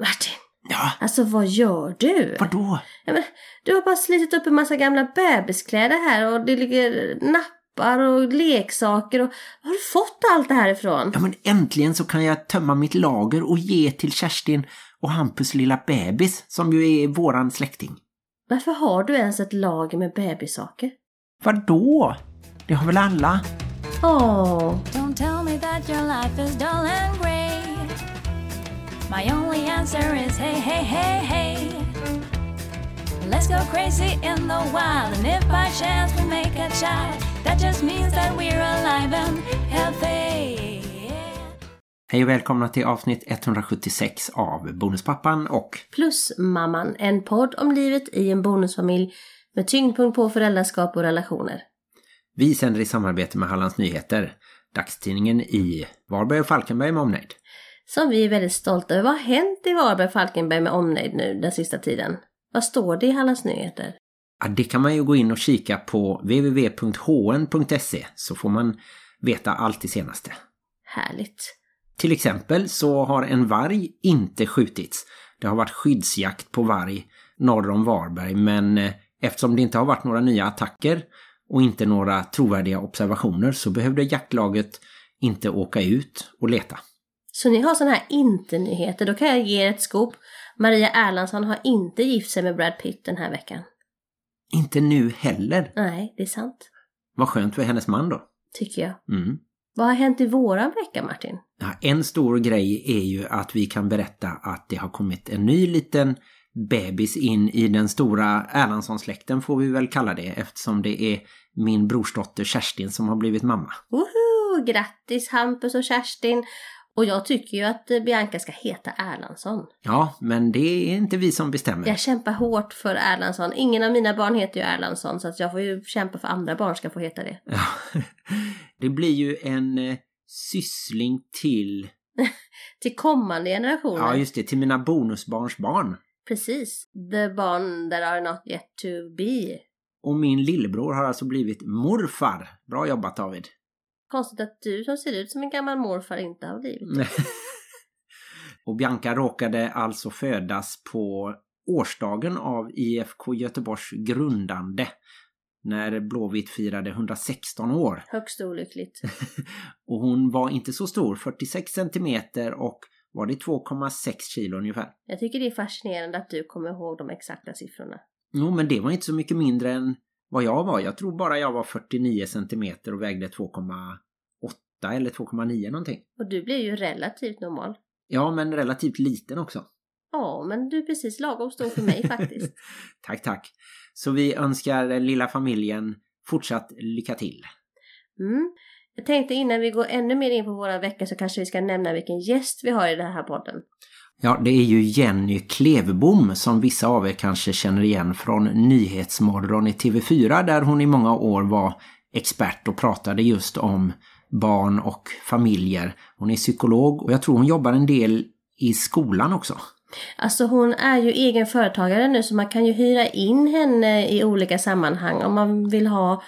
Martin, Ja, alltså vad gör du? vadå? Ja, men, du har bara slitit upp en massa gamla bebiskläder här och det ligger nappar och leksaker och var har du fått allt det här ifrån? Ja men äntligen så kan jag tömma mitt lager och ge till Kerstin och Hampus lilla bebis som ju är våran släkting. Varför har du ens ett lager med bebissaker? Vadå? Det har väl alla? Åh, Don't My only answer is hey, hey, hey, hey. Let's go crazy in the wild, and if by chance we make a child, that just means that we're alive and healthy. Hej och välkomna till avsnitt 176 av Bonuspappan och plus mamman, en podd om livet i en bonusfamilj med tyngdpunkt på föräldraskap och relationer. vi sänder i samarbete med Hallands Nyheter, dagstidningen i Varberg och Falkenberg med omnejd. Som vi är väldigt stolta över. Vad har hänt i Varberg Falkenberg med omnejd nu den sista tiden? Vad står det i Hallands Nyheter? Ja, det kan man ju gå in och kika på www.hn.se så får man veta allt det senaste. Härligt. Till exempel så har en varg inte skjutits. Det har varit skyddsjakt på varg norr om Varberg men eh, eftersom det inte har varit några nya attacker och inte några trovärdiga observationer så behövde jaktlaget inte åka ut och leta. Så ni har sådana här inte-nyheter. Då kan jag ge er ett scoop. Maria Erlandsson har inte gift sig med Brad Pitt den här veckan. Inte nu heller. Nej, det är sant. Vad skönt för hennes man då. Tycker jag. Mm. Vad har hänt i våran vecka, Martin? Ja, en stor grej är ju att vi kan berätta att det har kommit en ny liten bebis in i den stora Erlandsson-släkten får vi väl kalla det eftersom det är min brorsdotter Kerstin som har blivit mamma. Woho! Grattis Hampus och Kerstin! Och jag tycker ju att Bianca ska heta Erlandsson. Ja, men det är inte vi som bestämmer. Jag kämpar hårt för Erlandsson. Ingen av mina barn heter ju Erlandsson så att jag får ju kämpa för andra barn ska få heta det. Ja. Det blir ju en eh, syssling till, Till kommande generationer. ja just det, till mina bonusbarns barn. Precis. The barn that are not yet to be. Och min lillebror har alltså blivit morfar. Bra jobbat David. Konstigt att du som ser ut som en gammal morfar inte har blivit. Och Bianca råkade alltså födas på årsdagen av IFK Göteborgs grundande. När Blåvitt firade 116 år. Högst olyckligt. Och hon var inte så stor, 46 centimeter och var det 2,6 kilo ungefär. Jag tycker det är fascinerande att du kommer ihåg de exakta siffrorna. Jo, men det var inte så mycket mindre än vad jag var. Jag tror bara jag var 49 centimeter och vägde 2,8 eller 2,9 någonting. Och du blir ju relativt normal. Ja, men relativt liten också. Ja, men du är precis lagom stor för mig faktiskt. Tack, tack. Så vi önskar lilla familjen fortsatt lycka till. Mm. Jag tänkte innan vi går ännu mer in på våra veckor så kanske vi ska nämna vilken gäst vi har i den här podden. Ja, det är ju Jenny Klevbom som vissa av er kanske känner igen från Nyhetsmorgon i TV4 där hon i många år var expert och pratade just om barn och familjer. Hon är psykolog och jag tror hon jobbar en del i skolan också. Alltså hon är ju egen företagare nu så man kan ju hyra in henne i olika sammanhang om man vill ha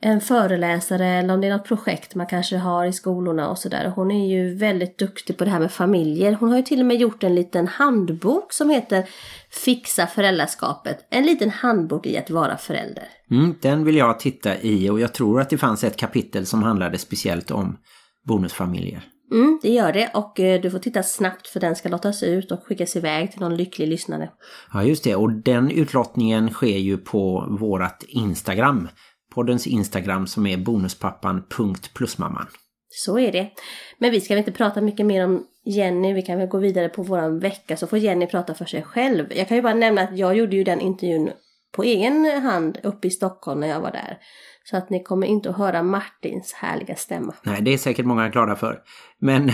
en föreläsare eller om det är något projekt man kanske har i skolorna och sådär. Hon är ju väldigt duktig på det här med familjer. Hon har ju till och med gjort en liten handbok som heter Fixa föräldraskapet. En liten handbok i att vara förälder. Mm, den vill jag titta i och jag tror att det fanns ett kapitel som handlade speciellt om bonusfamiljer. Mm, det gör det och eh, du får titta snabbt för den ska lottas ut och skickas iväg till någon lycklig lyssnare. Ja just det, och den utlottningen sker ju på vårat Instagram. Poddens Instagram som är bonuspappan.plusmamman. Så är det. Men vi ska väl inte prata mycket mer om Jenny, vi kan väl gå vidare på våran vecka så får Jenny prata för sig själv. Jag kan ju bara nämna att jag gjorde ju den intervjun på egen hand uppe i Stockholm när jag var där. Så att ni kommer inte att höra Martins härliga stämma. Nej, det är säkert många glada för. Men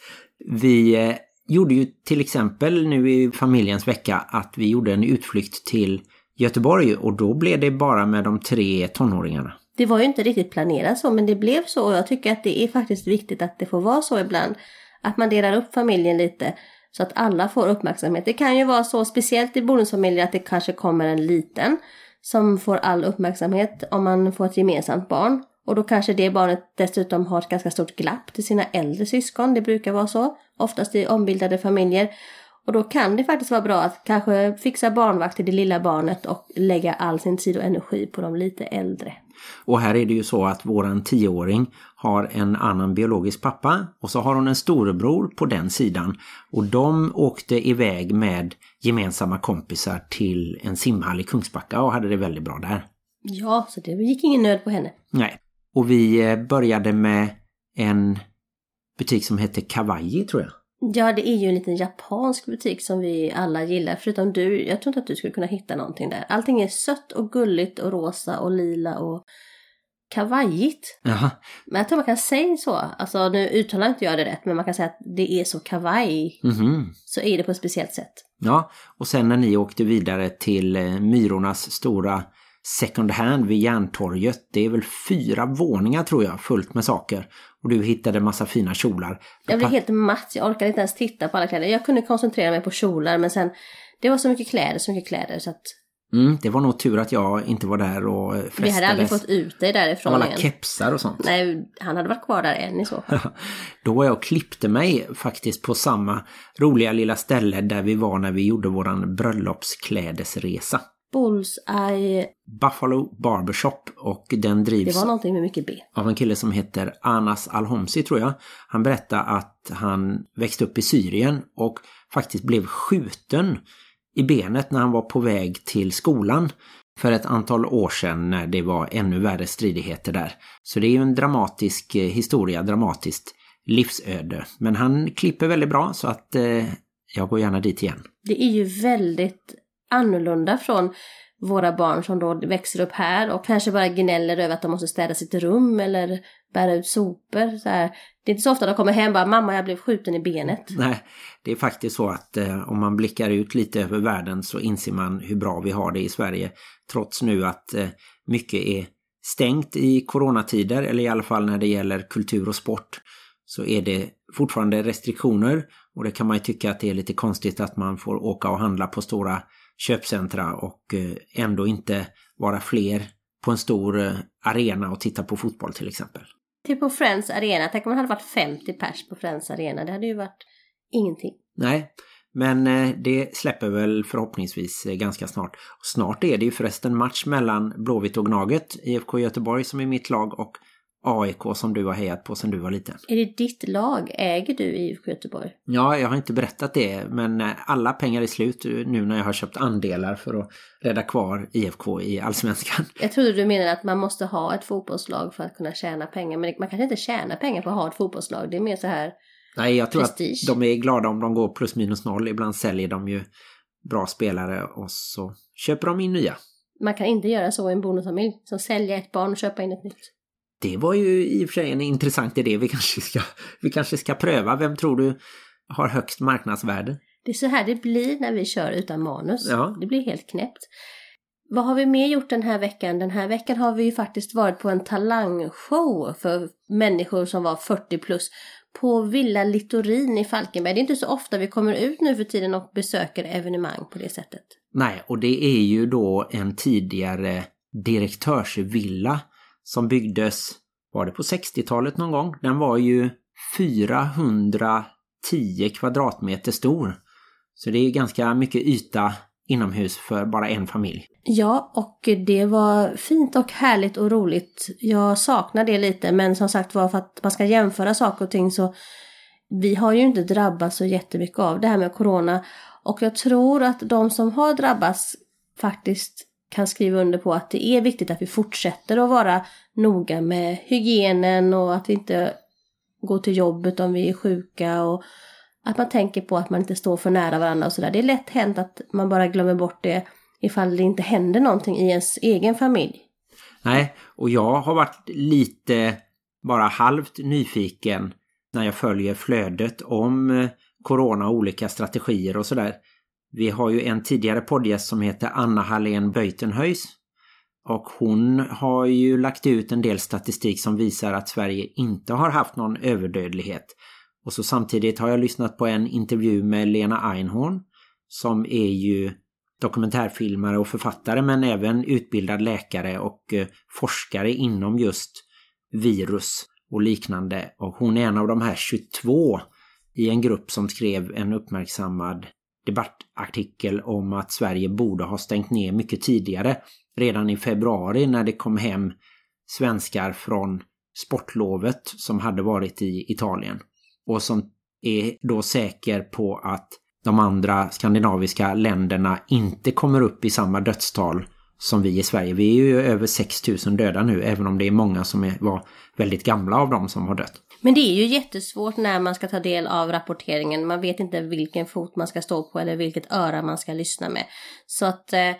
vi eh, gjorde ju till exempel nu i familjens vecka att vi gjorde en utflykt till Göteborg och då blev det bara med de tre tonåringarna. Det var ju inte riktigt planerat så men det blev så och jag tycker att det är faktiskt viktigt att det får vara så ibland. Att man delar upp familjen lite så att alla får uppmärksamhet. Det kan ju vara så speciellt i bonusfamiljer att det kanske kommer en liten som får all uppmärksamhet om man får ett gemensamt barn. Och då kanske det barnet dessutom har ett ganska stort glapp till sina äldre syskon. Det brukar vara så. Oftast i ombildade familjer. Och då kan det faktiskt vara bra att kanske fixa barnvakt till det lilla barnet och lägga all sin tid och energi på de lite äldre. Och här är det ju så att våran tioåring har en annan biologisk pappa och så har hon en storebror på den sidan. Och de åkte iväg med gemensamma kompisar till en simhall i Kungsbacka och hade det väldigt bra där. Ja, så det gick ingen nöd på henne. Nej. Och vi eh, började med en butik som heter Kawaii tror jag. Ja, det är ju en liten japansk butik som vi alla gillar. Förutom du, jag tror inte att du skulle kunna hitta någonting där. Allting är sött och gulligt och rosa och lila och kawaiigt. Jaha. Men jag tror man kan säga så. Alltså nu uttalar inte jag det rätt, men man kan säga att det är så kawaii. Mhm. Så är det på ett speciellt sätt. Ja, och sen när ni åkte vidare till eh, Myrornas stora second hand vid Järntorget. Det är väl fyra våningar tror jag, fullt med saker. Och du hittade massa fina kjolar. Jag blev helt matt, jag orkade inte ens titta på alla kläder. Jag kunde koncentrera mig på kjolar, men sen det var så mycket kläder, så mycket kläder så att Mm, det var nog tur att jag inte var där och eh, frestades. vi hade aldrig fått ut dig därifrån alla igen. kepsar och sånt. Nej, han hade varit kvar där än i så fall. Då var jag och klippte mig faktiskt på samma roliga lilla ställe där vi var när vi gjorde våran bröllopsklädesresa. Bullseye, Buffalo Barbershop och den det drivs var någonting med mycket B. av en kille som heter Anas Al-Homsi tror jag. Han berättade att han växte upp i Syrien och faktiskt blev skjuten i benet när han var på väg till skolan för ett antal år sedan när det var ännu värre stridigheter där. Så det är ju en dramatisk eh, historia, dramatiskt livsöde. Men han klipper väldigt bra så att eh, jag går gärna dit igen. Det är ju väldigt annorlunda från våra barn som då växer upp här och kanske bara gnäller över att de måste städa sitt rum eller bära ut sopor. Så här. Det är inte så ofta de kommer hem och bara mamma jag blev skjuten i benet. Nej, det är faktiskt så att eh, om man blickar ut lite över världen så inser man hur bra vi har det i Sverige. Trots nu att eh, mycket är stängt i coronatider, eller i alla fall när det gäller kultur och sport, så är det fortfarande restriktioner. Och det kan man ju tycka att det är lite konstigt att man får åka och handla på stora köpcentra och eh, ändå inte vara fler på en stor eh, arena och titta på fotboll till exempel. Typ på Friends Arena, tänk om man hade varit 50 pers på Friends Arena. Det hade ju varit ingenting. Nej, men eh, det släpper väl förhoppningsvis ganska snart. Snart är det ju förresten match mellan Blåvitt och Gnaget, IFK Göteborg som är mitt lag och AIK som du har hejat på sedan du var liten. Är det ditt lag? Äger du IFK Göteborg? Ja, jag har inte berättat det, men eh, alla pengar är slut nu när jag har köpt andelar för att rädda kvar IFK i Allsvenskan. Jag trodde du menade att man måste ha ett fotbollslag för att kunna tjäna pengar. Men man kan inte tjäna pengar på att ha ett fotbollslag. Det är mer så här Nej, jag tror Prestige. att de är glada om de går plus minus noll. Ibland säljer de ju bra spelare och så köper de in nya. Man kan inte göra så i en bonusfamilj. Som sälja ett barn och köpa in ett nytt. Det var ju i och för sig en intressant idé vi kanske ska, vi kanske ska pröva. Vem tror du har högst marknadsvärde? Det är så här det blir när vi kör utan manus. Ja. Det blir helt knäppt. Vad har vi mer gjort den här veckan? Den här veckan har vi ju faktiskt varit på en talangshow för människor som var 40 plus på Villa Littorin i Falkenberg. Det är inte så ofta vi kommer ut nu för tiden och besöker evenemang på det sättet. Nej, och det är ju då en tidigare direktörsvilla som byggdes, var det på 60-talet någon gång? Den var ju 410 kvadratmeter stor. Så det är ganska mycket yta inomhus för bara en familj. Ja, och det var fint och härligt och roligt. Jag saknar det lite, men som sagt var för att man ska jämföra saker och ting så vi har ju inte drabbats så jättemycket av det här med corona. Och jag tror att de som har drabbats faktiskt kan skriva under på att det är viktigt att vi fortsätter att vara noga med hygienen och att vi inte går till jobbet om vi är sjuka och att man tänker på att man inte står för nära varandra och sådär. Det är lätt hänt att man bara glömmer bort det ifall det inte händer någonting i ens egen familj. Nej, och jag har varit lite bara halvt nyfiken när jag följer flödet om eh, corona och olika strategier och sådär. Vi har ju en tidigare poddgäst som heter Anna Hallén Böjtenhöjs. Och hon har ju lagt ut en del statistik som visar att Sverige inte har haft någon överdödlighet. Och så samtidigt har jag lyssnat på en intervju med Lena Einhorn som är ju dokumentärfilmare och författare men även utbildad läkare och eh, forskare inom just virus och liknande. Och hon är en av de här 22 i en grupp som skrev en uppmärksammad debattartikel om att Sverige borde ha stängt ner mycket tidigare. Redan i februari när det kom hem svenskar från sportlovet som hade varit i Italien. Och som är då säker på att de andra skandinaviska länderna inte kommer upp i samma dödstal som vi i Sverige. Vi är ju över 6000 döda nu, även om det är många som är, var väldigt gamla av dem som har dött. Men det är ju jättesvårt när man ska ta del av rapporteringen. Man vet inte vilken fot man ska stå på eller vilket öra man ska lyssna med. Så att eh,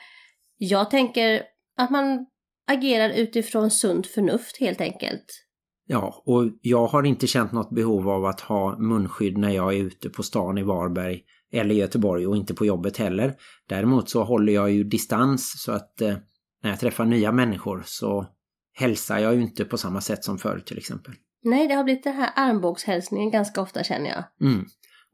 jag tänker att man agerar utifrån sunt förnuft helt enkelt. Ja, och jag har inte känt något behov av att ha munskydd när jag är ute på stan i Varberg eller Göteborg och inte på jobbet heller. Däremot så håller jag ju distans så att eh, när jag träffar nya människor så hälsar jag ju inte på samma sätt som förr till exempel. Nej, det har blivit den här armbågshälsningen ganska ofta känner jag. Mm.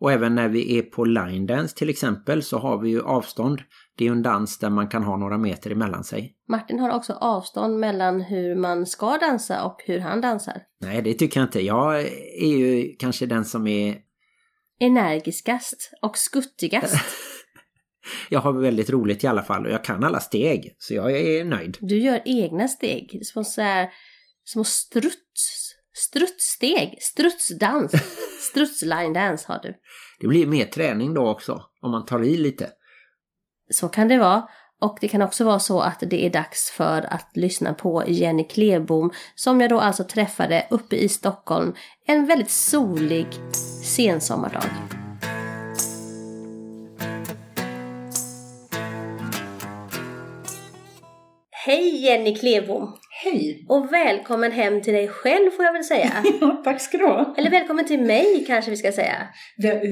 Och även när vi är på line dance till exempel så har vi ju avstånd. Det är ju en dans där man kan ha några meter emellan sig. Martin har också avstånd mellan hur man ska dansa och hur han dansar. Nej, det tycker jag inte. Jag är ju kanske den som är... Energiskast och skuttigast. jag har väldigt roligt i alla fall och jag kan alla steg. Så jag är nöjd. Du gör egna steg. Som så här, små struts. Strutssteg. Strutsdans. Strutsline dance har du. Det blir mer träning då också. Om man tar i lite. Så kan det vara. Och det kan också vara så att det är dags för att lyssna på Jenny Klebom som jag då alltså träffade uppe i Stockholm en väldigt solig sensommardag. Hej Jenny Klebom! Hej! Och välkommen hem till dig själv får jag väl säga. Ja, tack ska du ha. Eller välkommen till mig kanske vi ska säga.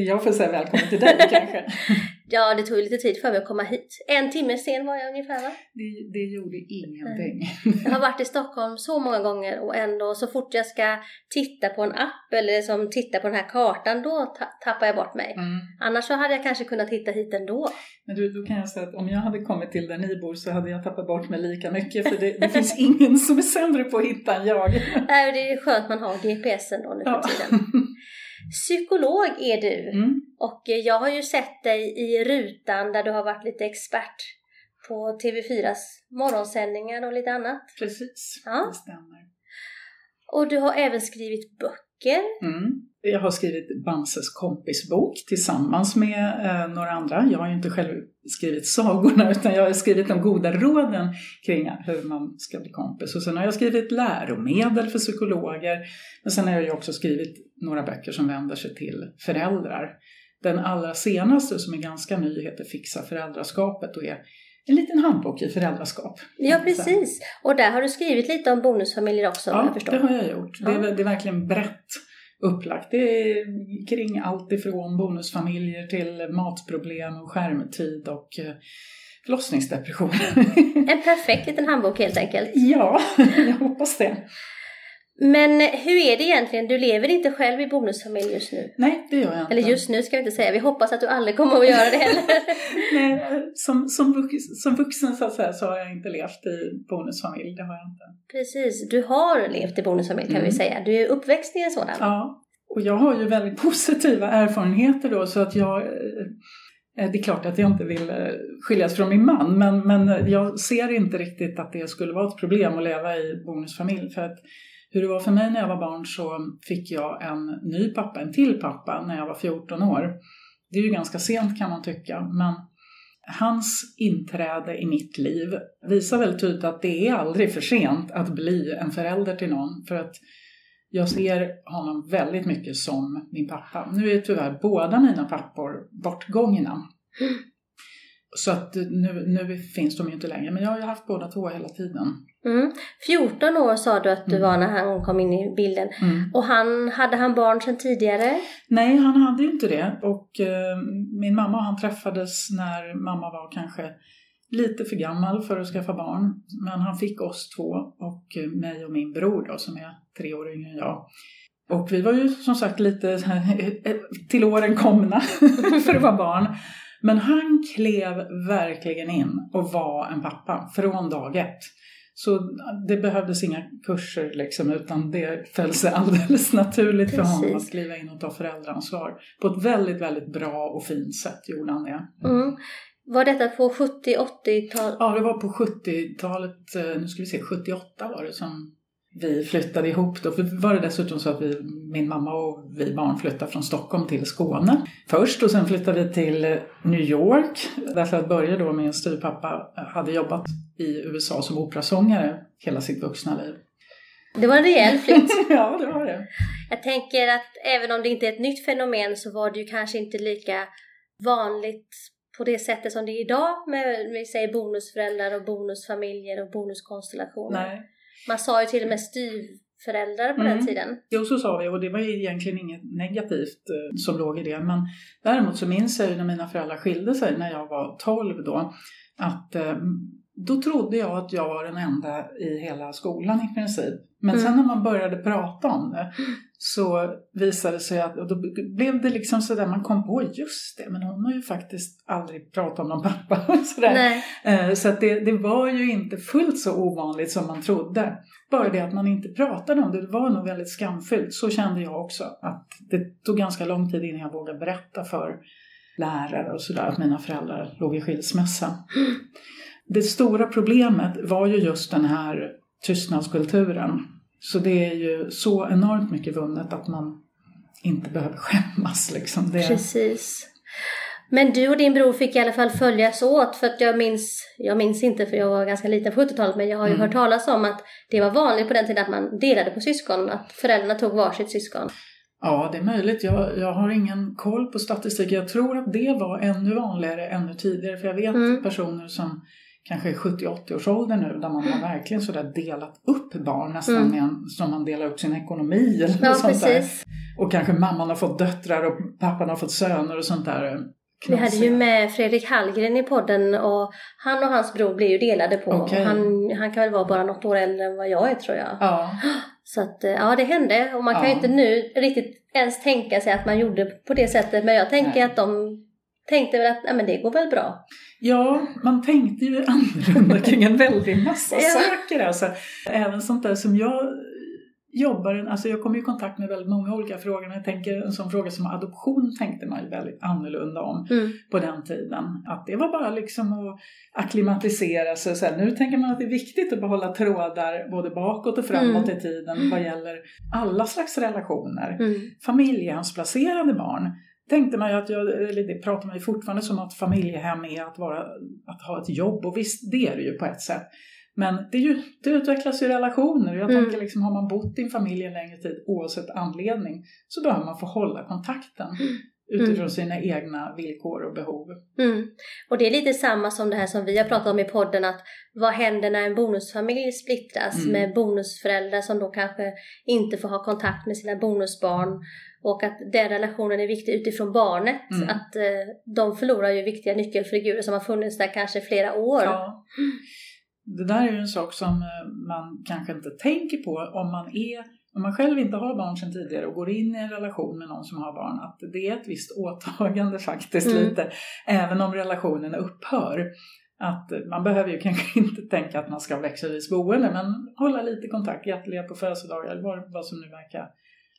Jag får säga välkommen till dig kanske. Ja, det tog ju lite tid för mig att komma hit. En timme sen var jag ungefär va? Det, det gjorde ingenting. Jag har varit i Stockholm så många gånger och ändå så fort jag ska titta på en app eller som titta på den här kartan då ta tappar jag bort mig. Mm. Annars så hade jag kanske kunnat hitta hit ändå. Men du, då kan jag säga att om jag hade kommit till där ni bor så hade jag tappat bort mig lika mycket för det, det finns ingen som är sämre på att hitta än jag. Nej, det är skönt man har GPSen då nu för Ja. tiden. Psykolog är du Mm. Och eh, jag har ju sett dig i rutan där du har varit lite expert på TV4s morgonsändningar och lite annat. Precis, Ja. det stämmer. Och du har även skrivit böcker. Mm. Jag har skrivit Bamses kompisbok tillsammans med eh, några andra. Jag har ju inte själv skrivit sagorna utan jag har skrivit de goda råden kring hur man ska bli kompis. Och sen har jag skrivit läromedel för psykologer. Men sen har jag ju också skrivit några böcker som vänder sig till föräldrar. Den allra senaste som är ganska ny heter Fixa föräldraskapet och är en liten handbok i föräldraskap. Ja, precis. Och där har du skrivit lite om bonusfamiljer också, jag Ja, förstår. det har jag gjort. Det, Ja. är, det är verkligen brett upplagt. Det är kring allt ifrån bonusfamiljer till matproblem och skärmtid och eh, förlossningsdepressioner. En perfekt liten handbok helt enkelt. ja, jag hoppas det. Men hur är det egentligen? Du lever inte själv i bonusfamilj just nu. Nej, det gör jag inte. Eller just nu ska vi inte säga. Vi hoppas att du aldrig kommer att göra det heller. Nej, som, som, vux, som vuxen så att säga så har jag inte levt i bonusfamilj. Det har jag inte. Precis, du har levt i bonusfamilj kan Mm. vi säga. Du är uppväxt i en sådan. Ja, och jag har ju väldigt positiva erfarenheter då så att jag eh, det är klart att jag inte vill eh, skiljas från min man men, men jag ser inte riktigt att det skulle vara ett problem att leva i bonusfamilj för att hur det var för mig när jag var barn så fick jag en ny pappa, en till pappa när jag var 14 år. Det är ju ganska sent kan man tycka men hans inträde i mitt liv visar väl tydligt att det är aldrig för sent att bli en förälder till någon för att jag ser honom väldigt mycket som min pappa. Nu är tyvärr båda mina pappor bortgångna. Så att nu, nu finns de ju inte längre, men jag har ju haft båda två hela tiden. Mm. 14 år sa du att du Mm. var när han kom in i bilden. Mm. Och han, hade han barn sedan tidigare? Nej, han hade ju inte det. Och eh, min mamma och han träffades när mamma var kanske lite för gammal för att skaffa barn. Men han fick oss två och eh, mig och min bror då, som är tre år yngre än jag. Och vi var ju som sagt lite eh, till åren komna för att vara barn. Men han klev verkligen in och var en pappa från dag ett. Så det behövdes inga kurser liksom, utan det föll sig alldeles naturligt för honom Precis. att kliva in och ta föräldraansvar. På ett väldigt, väldigt bra och fint sätt gjorde han det. Mm. Var detta på 70-80-tal? Ja, det var på 70-talet, eh, nu ska vi se, 78 var det som vi flyttade ihop då. Var det dessutom så att vi, min mamma och vi barn flyttade från Stockholm till Skåne först och sen flyttade vi till New York. Därför att Börje då, min styvpappa, hade jobbat i USA som operasångare hela sitt vuxna liv. Det var en rejäl flytt. ja, det var det. Jag tänker att även om det inte är ett nytt fenomen så var det ju kanske inte lika vanligt på det sättet som det är idag med vi säger bonusföräldrar och bonusfamiljer och bonuskonstellationer. Nej. Man sa ju till och med styvföräldrar på Mm. den tiden. Jo, så sa vi och det var ju egentligen inget negativt eh, som låg i det. Men däremot så minns jag ju när mina föräldrar skilde sig när jag var 12 då. Att eh, då trodde jag att jag var den enda i hela skolan i princip. Men Mm. sen när man började prata om det så visade det sig att, och då blev det liksom sådär, man kom på just det, men hon har ju faktiskt aldrig pratat om någon pappa sådär. Nej. Eh, Så att det, det var ju inte fullt så ovanligt som man trodde. Bara det att man inte pratade om det, det var nog väldigt skamfyllt. Så kände jag också. Att det tog ganska lång tid innan jag vågade berätta för lärare och sådär att mina föräldrar låg i skilsmässa. Det stora problemet var ju just den här tystnadskulturen. Så det är ju så enormt mycket vunnet att man inte behöver skämmas liksom. Det, Precis. Men du och din bror fick i alla fall följas åt för att jag minns, jag minns inte för jag var ganska liten på 70-talet men jag har ju Mm. hört talas om att det var vanligt på den tiden att man delade på syskon, att föräldrarna tog varsitt syskon. Ja, det är möjligt. Jag, jag har ingen koll på statistiken. Jag tror att det var ännu vanligare ännu tidigare. För jag vet Mm. personer som kanske är 70-80 års ålder nu där man har verkligen sådär delat upp barn nästan Mm. en, som man delar upp sin ekonomi eller Ja, sånt där. precis. Och kanske mamman har fått döttrar och pappan har fått söner och sånt där. Vi hade knasiga. ju med Fredrik Hallgren i podden och han och hans bror blev ju delade på. Okej. Han, han kan väl vara bara något år äldre än vad jag är tror jag. Ja, Så att eh, ja, det hände och man kan ju Ja. inte nu riktigt ens tänka sig att man gjorde på det sättet. Men jag tänker Nej. att de tänkte väl att nej, men det går väl bra. Ja, man tänkte ju annorlunda kring en väldig massa Ja. saker. Alltså, även sånt där som jag jobbar, alltså jag kommer i kontakt med väldigt många olika frågor, men jag tänker en sån fråga som adoption tänkte man ju väldigt annorlunda om Mm. på den tiden. Att det var bara liksom att akklimatisera sig. Så här, nu tänker man att det är viktigt att behålla trådar både bakåt och framåt Mm. i tiden vad gäller alla slags relationer Mm. familjehemsplacerade barn tänkte man ju att, jag, eller det pratar man ju fortfarande som att familjehem är att, vara, att ha ett jobb och visst det är det ju på ett sätt. Men det, är ju, det utvecklas ju relationer. Jag Mm. tänker liksom har man bott i en familj en längre tid oavsett anledning så behöver man få hålla kontakten utifrån sina egna villkor och behov. Mm. Och det är lite samma som det här som vi har pratat om i podden att vad händer när en bonusfamilj splittras Mm. med bonusföräldrar som då kanske inte får ha kontakt med sina bonusbarn och att den relationen är viktig utifrån barnet. Mm. Att eh, de förlorar ju viktiga nyckelfigurer som har funnits där kanske flera år. Ja. Det där är ju en sak som eh, man kanske inte tänker på om man är om man själv inte har barn sedan tidigare och går in i en relation med någon som har barn, att det är ett visst åtagande faktiskt Mm. lite, även om relationen upphör. Att man behöver ju kanske inte tänka att man ska ha växelvis boende, men hålla lite kontakt, gratulerar på födelsedagar eller vad, vad som nu verkar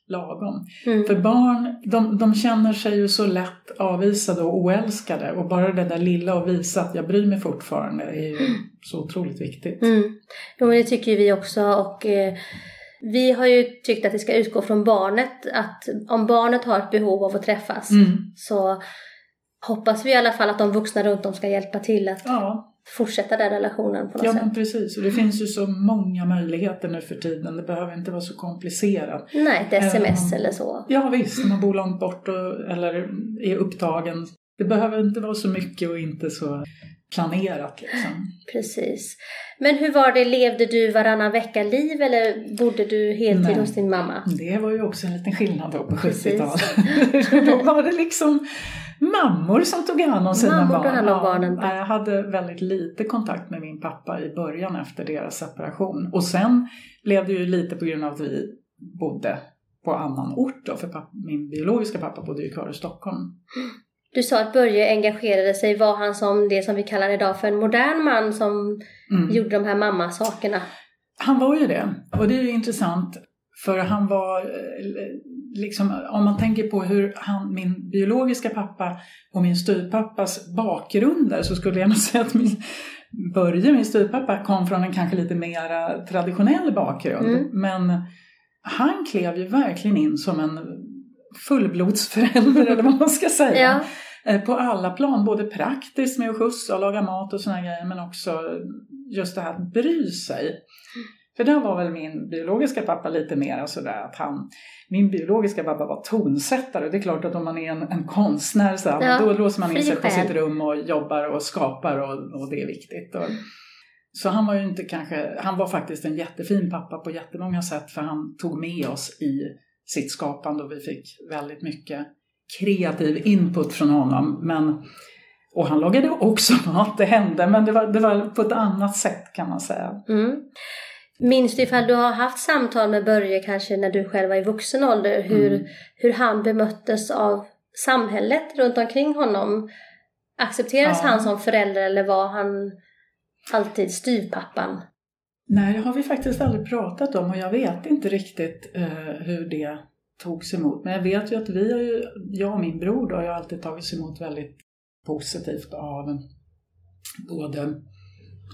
lagom. Mm. För barn, de, de känner sig ju så lätt avvisade och oälskade och bara det där lilla att visa att jag bryr mig fortfarande är ju så otroligt viktigt. Mm. Jo, det tycker vi också och eh, vi har ju tyckt att det ska utgå från barnet. Att om barnet har ett behov av att träffas Mm. så hoppas vi i alla fall att de vuxna runt om ska hjälpa till att Ja, fortsätta den relationen på något ja sätt. men precis. Och det finns ju så många möjligheter nu för tiden. Det behöver inte vara så komplicerat. Nej, ett sms om- eller så. Ja visst, om man bor långt bort och, eller är upptagen. Det behöver inte vara så mycket och inte så planerat liksom. Precis. Men hur var det, levde du varannan vecka-liv eller bodde du heltid Nej. hos din mamma? Det var ju också en liten skillnad då på Precis. 70-talet. då var det liksom mammor som tog hand om sina Mammor barn. hand om Ja, barnen. nej, Jag hade väldigt lite kontakt med min pappa i början efter deras separation. Och sen blev det ju lite på grund av att vi bodde på annan ort då, för pappa, min biologiska pappa bodde ju kvar i Stockholm. Du sa att Börje engagerade sig. Var han som det som vi kallar idag för en modern man som Mm. gjorde de här mammasakerna? Han var ju det. Och det är ju intressant. För han var, eh, liksom, om man tänker på hur han, min biologiska pappa och min styvpappas bakgrunder så skulle jag nog säga att min Börje, min styvpappa, kom från en kanske lite mer traditionell bakgrund. Mm. Men han klev ju verkligen in som en fullblodsförälder eller vad man ska säga. Ja. Eh, På alla plan, både praktiskt med att skjutsa och laga mat och såna grejer men också just det här att bry sig. För där var väl min biologiska pappa lite mer sådär att han, min biologiska pappa var tonsättare. Det är klart att om man är en, en konstnär så Ja, då låser man in sig på sitt rum och jobbar och skapar och, och det är viktigt. Och, så han var ju inte kanske, han var faktiskt en jättefin pappa på jättemånga sätt för han tog med oss i sitt skapande och vi fick väldigt mycket kreativ input från honom. Men, och han lagade också mat, det hände, men det var, det var på ett annat sätt kan man säga. Mm. Minns du ifall du har haft samtal med Börje kanske när du själv var i vuxen ålder hur, Mm. hur han bemöttes av samhället runt omkring honom? Accepteras Ja. han som förälder eller var han alltid styvpappan? Nej, det har vi faktiskt aldrig pratat om och jag vet inte riktigt eh, hur det togs emot. Men jag vet ju att vi har ju, jag och min bror då, har ju alltid tagits emot väldigt positivt av både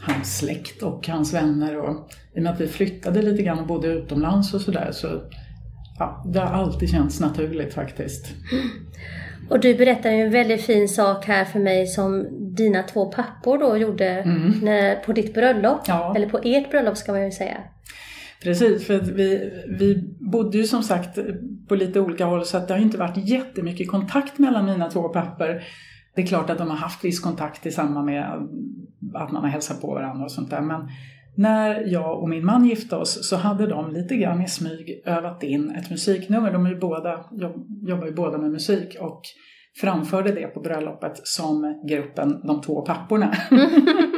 hans släkt och hans vänner. Och, I och med att vi flyttade lite grann och bodde utomlands och sådär så ja, det har alltid känts naturligt faktiskt. Och du berättade ju en väldigt fin sak här för mig som dina två pappor då gjorde Mm. när, på ditt bröllop. Ja. Eller på ert bröllop ska man ju säga. Precis, för vi, vi bodde ju som sagt på lite olika håll så att det har ju inte varit jättemycket kontakt mellan mina två papper. Det är klart att de har haft viss kontakt i samband med att man har hälsat på varandra och sånt där. Men när jag och min man gifte oss så hade de lite grann i smyg övat in ett musiknummer. De är ju båda, jobbar ju båda med musik och framförde det på bröllopet som gruppen De två papporna.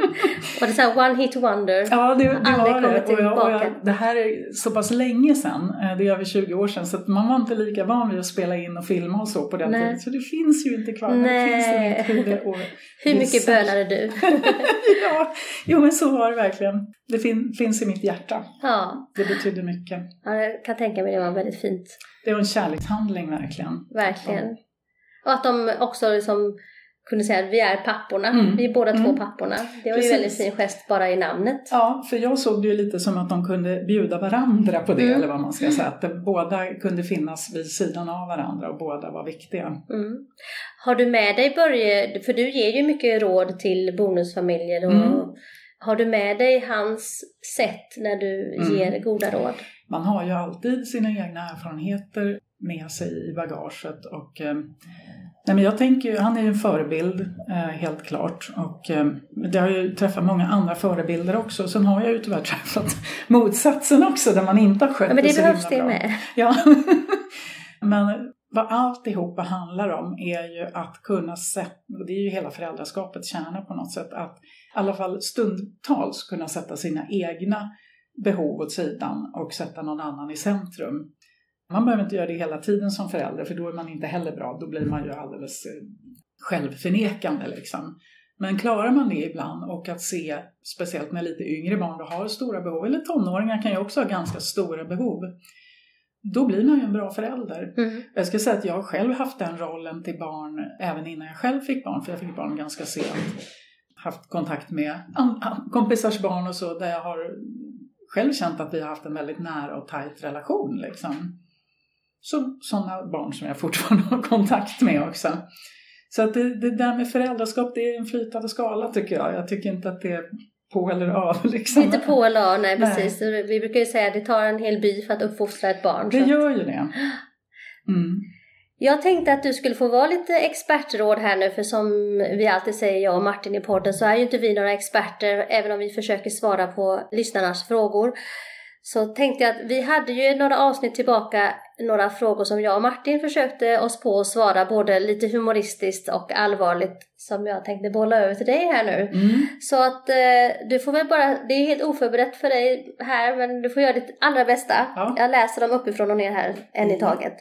Var det så här one hit wonder? Ja, det, det Aldrig var det. Och jag, och jag, det här är så pass länge sedan, eh, det är över 20 år sedan, så man var inte lika van vid att spela in och filma och så på den Nej. tiden. Så det finns ju inte kvar. men Det Nej. finns i mitt huvud. Och Hur mycket så- bölade du? ja, jo men så var det verkligen. Det fin, finns i mitt hjärta. ja. Det betyder mycket. ja, jag kan tänka mig det var väldigt fint. Det var en kärlekshandling verkligen. Verkligen. Och att de också liksom kunde säga att vi är papporna. Mm. Vi är båda två Mm. papporna. Det var Precis. ju väldigt fin gest bara i namnet. Ja, för jag såg det ju lite som att de kunde bjuda varandra på det, Mm. eller vad man ska säga. Att båda kunde finnas vid sidan av varandra och båda var viktiga. Mm. Har du med dig Börje, för du ger ju mycket råd till bonusfamiljer och Mm. har du med dig hans sätt när du Mm. ger goda råd? Man har ju alltid sina egna erfarenheter med sig i bagaget och eh, nej men jag tänker han är ju en förebild eh, helt klart och eh, det har ju träffat många andra förebilder också. Sen har jag ju tyvärr träffat motsatsen också där man inte har skött Ja, men det så behövs himla det bra. med. Ja. Men vad alltihopa handlar om är ju att kunna sätta, och det är ju hela föräldraskapets kärna på något sätt, att i alla fall stundtals kunna sätta sina egna behov åt sidan och sätta någon annan i centrum. Man behöver inte göra det hela tiden som förälder för då är man inte heller bra, då blir man ju alldeles eh, självförnekande liksom. Men klarar man det ibland och att se, speciellt när lite yngre barn då har stora behov, eller tonåringar kan ju också ha ganska stora behov, då blir man ju en bra förälder. Mm. Jag ska säga att jag själv haft den rollen till barn även innan jag själv fick barn, för jag fick barn ganska sent. Haft kontakt med kompisars barn och så, där jag har själv känt att vi har haft en väldigt nära och tajt relation. Liksom. Så, sådana barn som jag fortfarande har kontakt med också. Så att det, det där med föräldraskap, det är en flytande skala tycker jag. Jag tycker inte att det är på eller av. Liksom. Inte på eller av, nej Nej. precis. Vi brukar ju säga att det tar en hel by för att uppfostra ett barn. Det gör ju det. Mm. Jag tänkte att du skulle få vara lite expertråd här nu, för som vi alltid säger, jag och Martin i podden, så är ju inte vi några experter, även om vi försöker svara på lyssnarnas frågor. Så tänkte jag att vi hade ju några avsnitt tillbaka några frågor som jag och Martin försökte oss på att svara, både lite humoristiskt och allvarligt, som jag tänkte bolla över till dig här nu. Mm. Så att eh, du får väl bara, det är helt oförberett för dig här, men du får göra ditt allra bästa. Ja. Jag läser dem uppifrån och ner här, en i Mm. taget.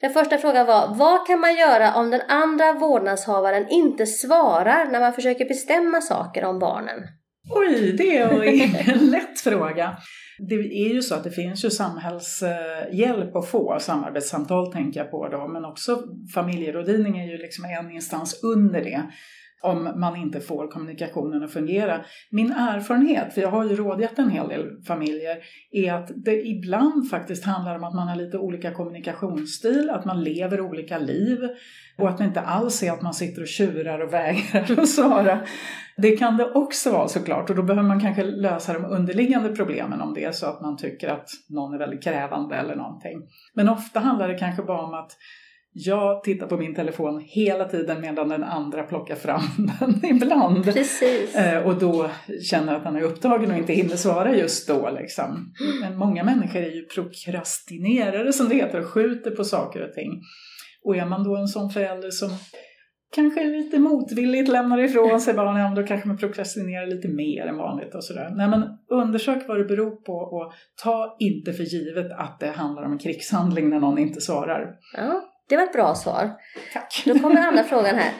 Den första frågan var, vad kan man göra om den andra vårdnadshavaren inte svarar när man försöker bestämma saker om barnen? Oj, det är ingen lätt fråga. Det är ju så att det finns ju samhällshjälp att få, samarbetssamtal tänker jag på då, men också familjerådgivning är ju liksom en instans under det om man inte får kommunikationen att fungera. Min erfarenhet, för jag har ju rådgett en hel del familjer, är att det ibland faktiskt handlar om att man har lite olika kommunikationsstil, att man lever olika liv och att det inte alls är att man sitter och tjurar och vägrar att svara. Det kan det också vara såklart och då behöver man kanske lösa de underliggande problemen om det är så att man tycker att någon är väldigt krävande eller någonting. Men ofta handlar det kanske bara om att jag tittar på min telefon hela tiden medan den andra plockar fram den ibland. Precis. Eh, och då känner att han är upptagen och inte hinner svara just då. Liksom. Men många människor är ju prokrastinerare som det heter och skjuter på saker och ting. Och är man då en sån förälder som kanske lite motvilligt lämnar ifrån sig barnen, då kanske man prokrastinerar lite mer än vanligt och sådär. Nej men undersök vad det beror på och ta inte för givet att det handlar om en krigshandling när någon inte svarar. Ja, det var ett bra svar. Tack! Då kommer andra frågan här.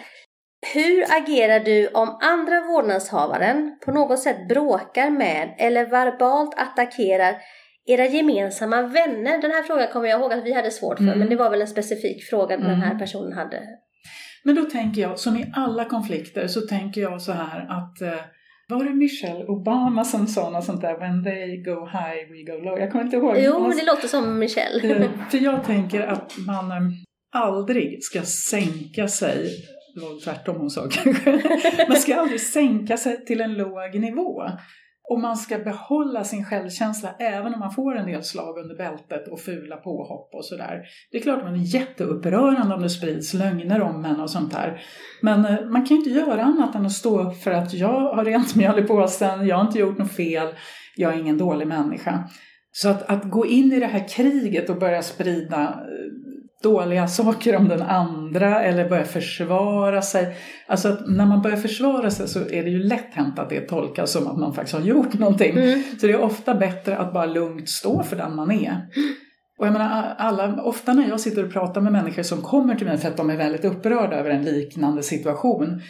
Hur agerar du om andra vårdnadshavaren på något sätt bråkar med eller verbalt attackerar era gemensamma vänner? Den här frågan kommer jag ihåg att vi hade svårt för, Mm. men det var väl en specifik fråga den här Mm. personen hade. Men då tänker jag, som i alla konflikter, så tänker jag så här att eh, var det Michelle Obama som sa något sånt där When they go high, we go low? Jag kommer inte ihåg. Jo, men det låter som Michelle. Eh, För jag tänker att man eh, aldrig ska sänka sig, det var väl tvärtom hon sa kanske, man ska aldrig sänka sig till en låg nivå. Och man ska behålla sin självkänsla även om man får en del slag under bältet och fula påhopp och sådär. Det är klart att man är jätteupprörande om det sprids lögner om en och sånt där. Men eh, man kan ju inte göra annat än att stå för att jag har rent mjöl i påsen, jag har inte gjort något fel, jag är ingen dålig människa. Så att, att gå in i det här kriget och börja sprida eh, dåliga saker om den andra eller börja försvara sig. Alltså att när man börjar försvara sig så är det ju lätt hänt att det tolkas som att man faktiskt har gjort någonting. Mm. Så det är ofta bättre att bara lugnt stå för den man är. Och jag menar, alla, ofta när jag sitter och pratar med människor som kommer till mig för att de är väldigt upprörda över en liknande situation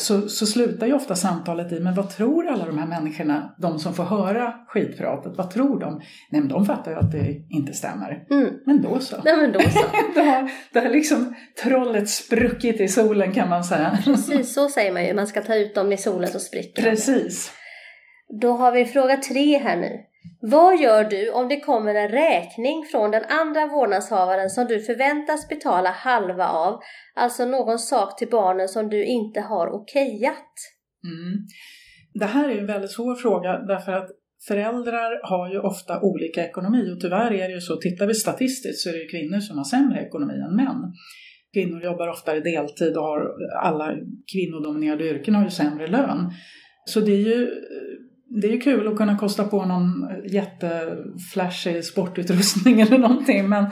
så, så slutar ju ofta samtalet i, men vad tror alla de här människorna, de som får höra skitpratet, vad tror de? Nej men de fattar ju att det inte stämmer. Mm. Men då så. Nej, men då så. Det har, det har liksom trollet spruckit i solen kan man säga. Precis, så säger man ju. Man ska ta ut dem i solen så spricker. Precis. Då har vi fråga tre här nu. Vad gör du om det kommer en räkning från den andra vårdnadshavaren som du förväntas betala halva av? Alltså någon sak till barnen som du inte har okejat. Mm. Det här är en väldigt svår fråga därför att föräldrar har ju ofta olika ekonomi och tyvärr är det ju så, tittar vi statistiskt så är det ju kvinnor som har sämre ekonomi än män. Kvinnor jobbar oftare deltid och har alla kvinnodominerade yrken har ju sämre lön. Så det är ju det är ju kul att kunna kosta på någon jätteflashig sportutrustning eller någonting men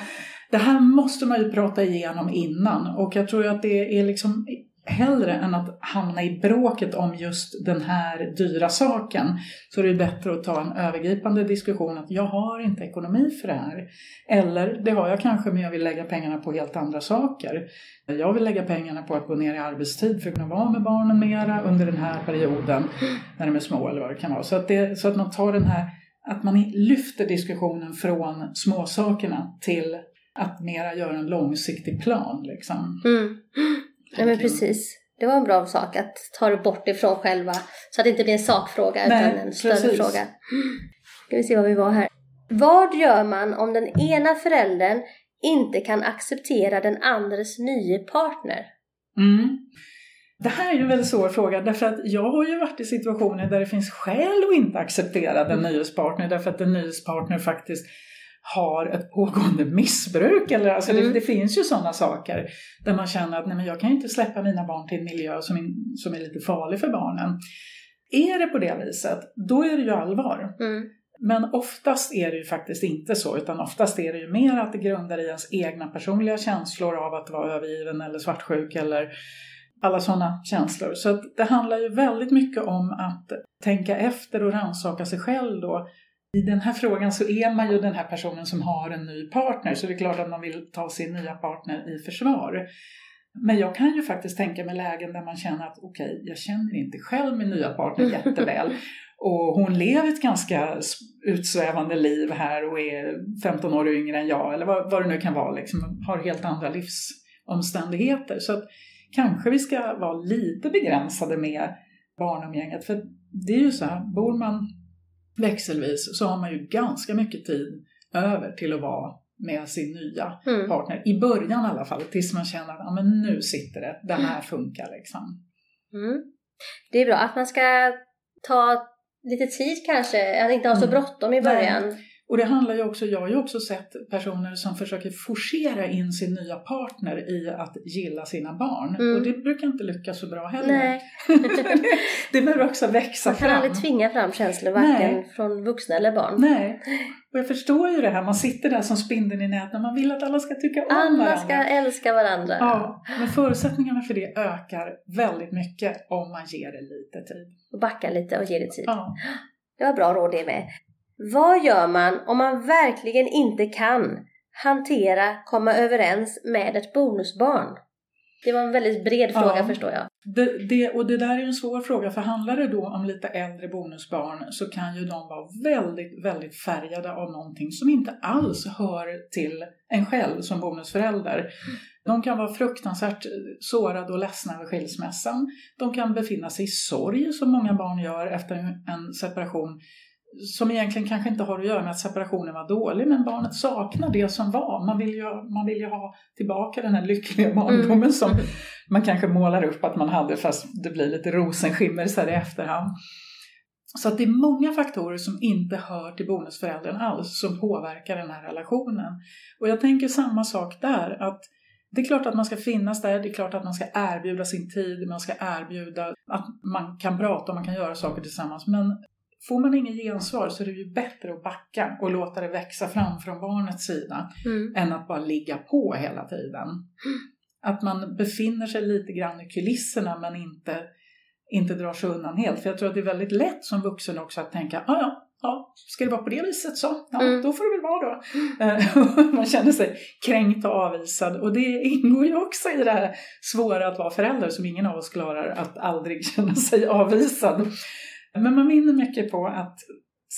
det här måste man ju prata igenom innan. Och jag tror ju att det är liksom hellre än att hamna i bråket om just den här dyra saken så är det bättre att ta en övergripande diskussion att jag har inte ekonomi för det här. Eller det har jag kanske men jag vill lägga pengarna på helt andra saker. Jag vill lägga pengarna på att gå ner i arbetstid för att kunna vara med barnen mera under den här perioden när de är små eller vad det kan vara. Så att, det, så att man tar den här, att man lyfter diskussionen från småsakerna till att mera göra en långsiktig plan liksom. Mm. Nej men precis. Det var en bra sak att ta det bort ifrån själva så att det inte blir en sakfråga Nej, utan en större precis. fråga. Ska vi se var vi var här. Vad gör man om den ena föräldern inte kan acceptera den andres nye partner? Mm. Det här är ju en väldigt svår fråga därför att jag har ju varit i situationer där det finns skäl att inte acceptera den nyhetspartner därför att den nyhetspartner faktiskt har ett pågående missbruk. Eller, alltså Mm. det, det finns ju sådana saker där man känner att nej, men jag kan ju inte släppa mina barn till en miljö som, in, som är lite farlig för barnen. Är det på det viset, då är det ju allvar. Mm. Men oftast är det ju faktiskt inte så, utan oftast är det ju mer att det grundar i ens egna personliga känslor av att vara övergiven eller svartsjuk eller alla sådana känslor. Så det handlar ju väldigt mycket om att tänka efter och rannsaka sig själv då. I den här frågan så är man ju den här personen som har en ny partner så det är klart att man vill ta sin nya partner i försvar. Men jag kan ju faktiskt tänka mig lägen där man känner att okej, okay, jag känner inte själv min nya partner jätteväl. Och hon lever ett ganska utsvävande liv här och är 15 år yngre än jag eller vad, vad det nu kan vara, liksom, har helt andra livsomständigheter. Så att kanske vi ska vara lite begränsade med barnomgänget. För det är ju så här, bor man växelvis så har man ju ganska mycket tid över till att vara med sin nya mm. partner. I början i alla fall, tills man känner att ja, men nu sitter det, det här funkar liksom. Mm. Det är bra att man ska ta lite tid kanske, att inte ha så mm. bråttom i början. Nej. Och det handlar ju också, jag har ju också sett personer som försöker forcera in sin nya partner i att gilla sina barn. Mm. Och det brukar inte lyckas så bra heller. Nej. det behöver också växa fram. Man kan aldrig tvinga fram känslor, varken Nej. från vuxna eller barn. Nej. Och jag förstår ju det här, man sitter där som spindeln i nätet, man vill att alla ska tycka om alla varandra. Alla ska älska varandra. Ja, men förutsättningarna för det ökar väldigt mycket om man ger det lite tid. Och backar lite och ger det tid. Ja. Det var bra råd det med. Vad gör man om man verkligen inte kan hantera, komma överens med ett bonusbarn? Det var en väldigt bred fråga ja, förstår jag. Det, det, och det där är en svår fråga för handlar det då om lite äldre bonusbarn så kan ju de vara väldigt, väldigt färgade av någonting som inte alls hör till en själv som bonusförälder. De kan vara fruktansvärt sårade och ledsna över skilsmässan. De kan befinna sig i sorg som många barn gör efter en separation som egentligen kanske inte har att göra med att separationen var dålig, men barnet saknar det som var. Man vill ju, man vill ju ha tillbaka den här lyckliga barndomen mm. som man kanske målar upp att man hade, fast det blir lite rosenskimmer så här i efterhand. Så att det är många faktorer som inte hör till bonusföräldern alls som påverkar den här relationen. Och jag tänker samma sak där, att det är klart att man ska finnas där, det är klart att man ska erbjuda sin tid, man ska erbjuda att man kan prata och man kan göra saker tillsammans. Men Får man ingen gensvar så är det ju bättre att backa och låta det växa fram från barnets sida mm. än att bara ligga på hela tiden. Mm. Att man befinner sig lite grann i kulisserna men inte, inte drar sig undan helt. För jag tror att det är väldigt lätt som vuxen också att tänka, ah, ja, ja, ska det vara på det viset så, ja, mm. då får det väl vara då. Mm. man känner sig kränkt och avvisad och det ingår ju också i det här svåra att vara förälder som ingen av oss klarar att aldrig känna sig avvisad. Men man vinner mycket på att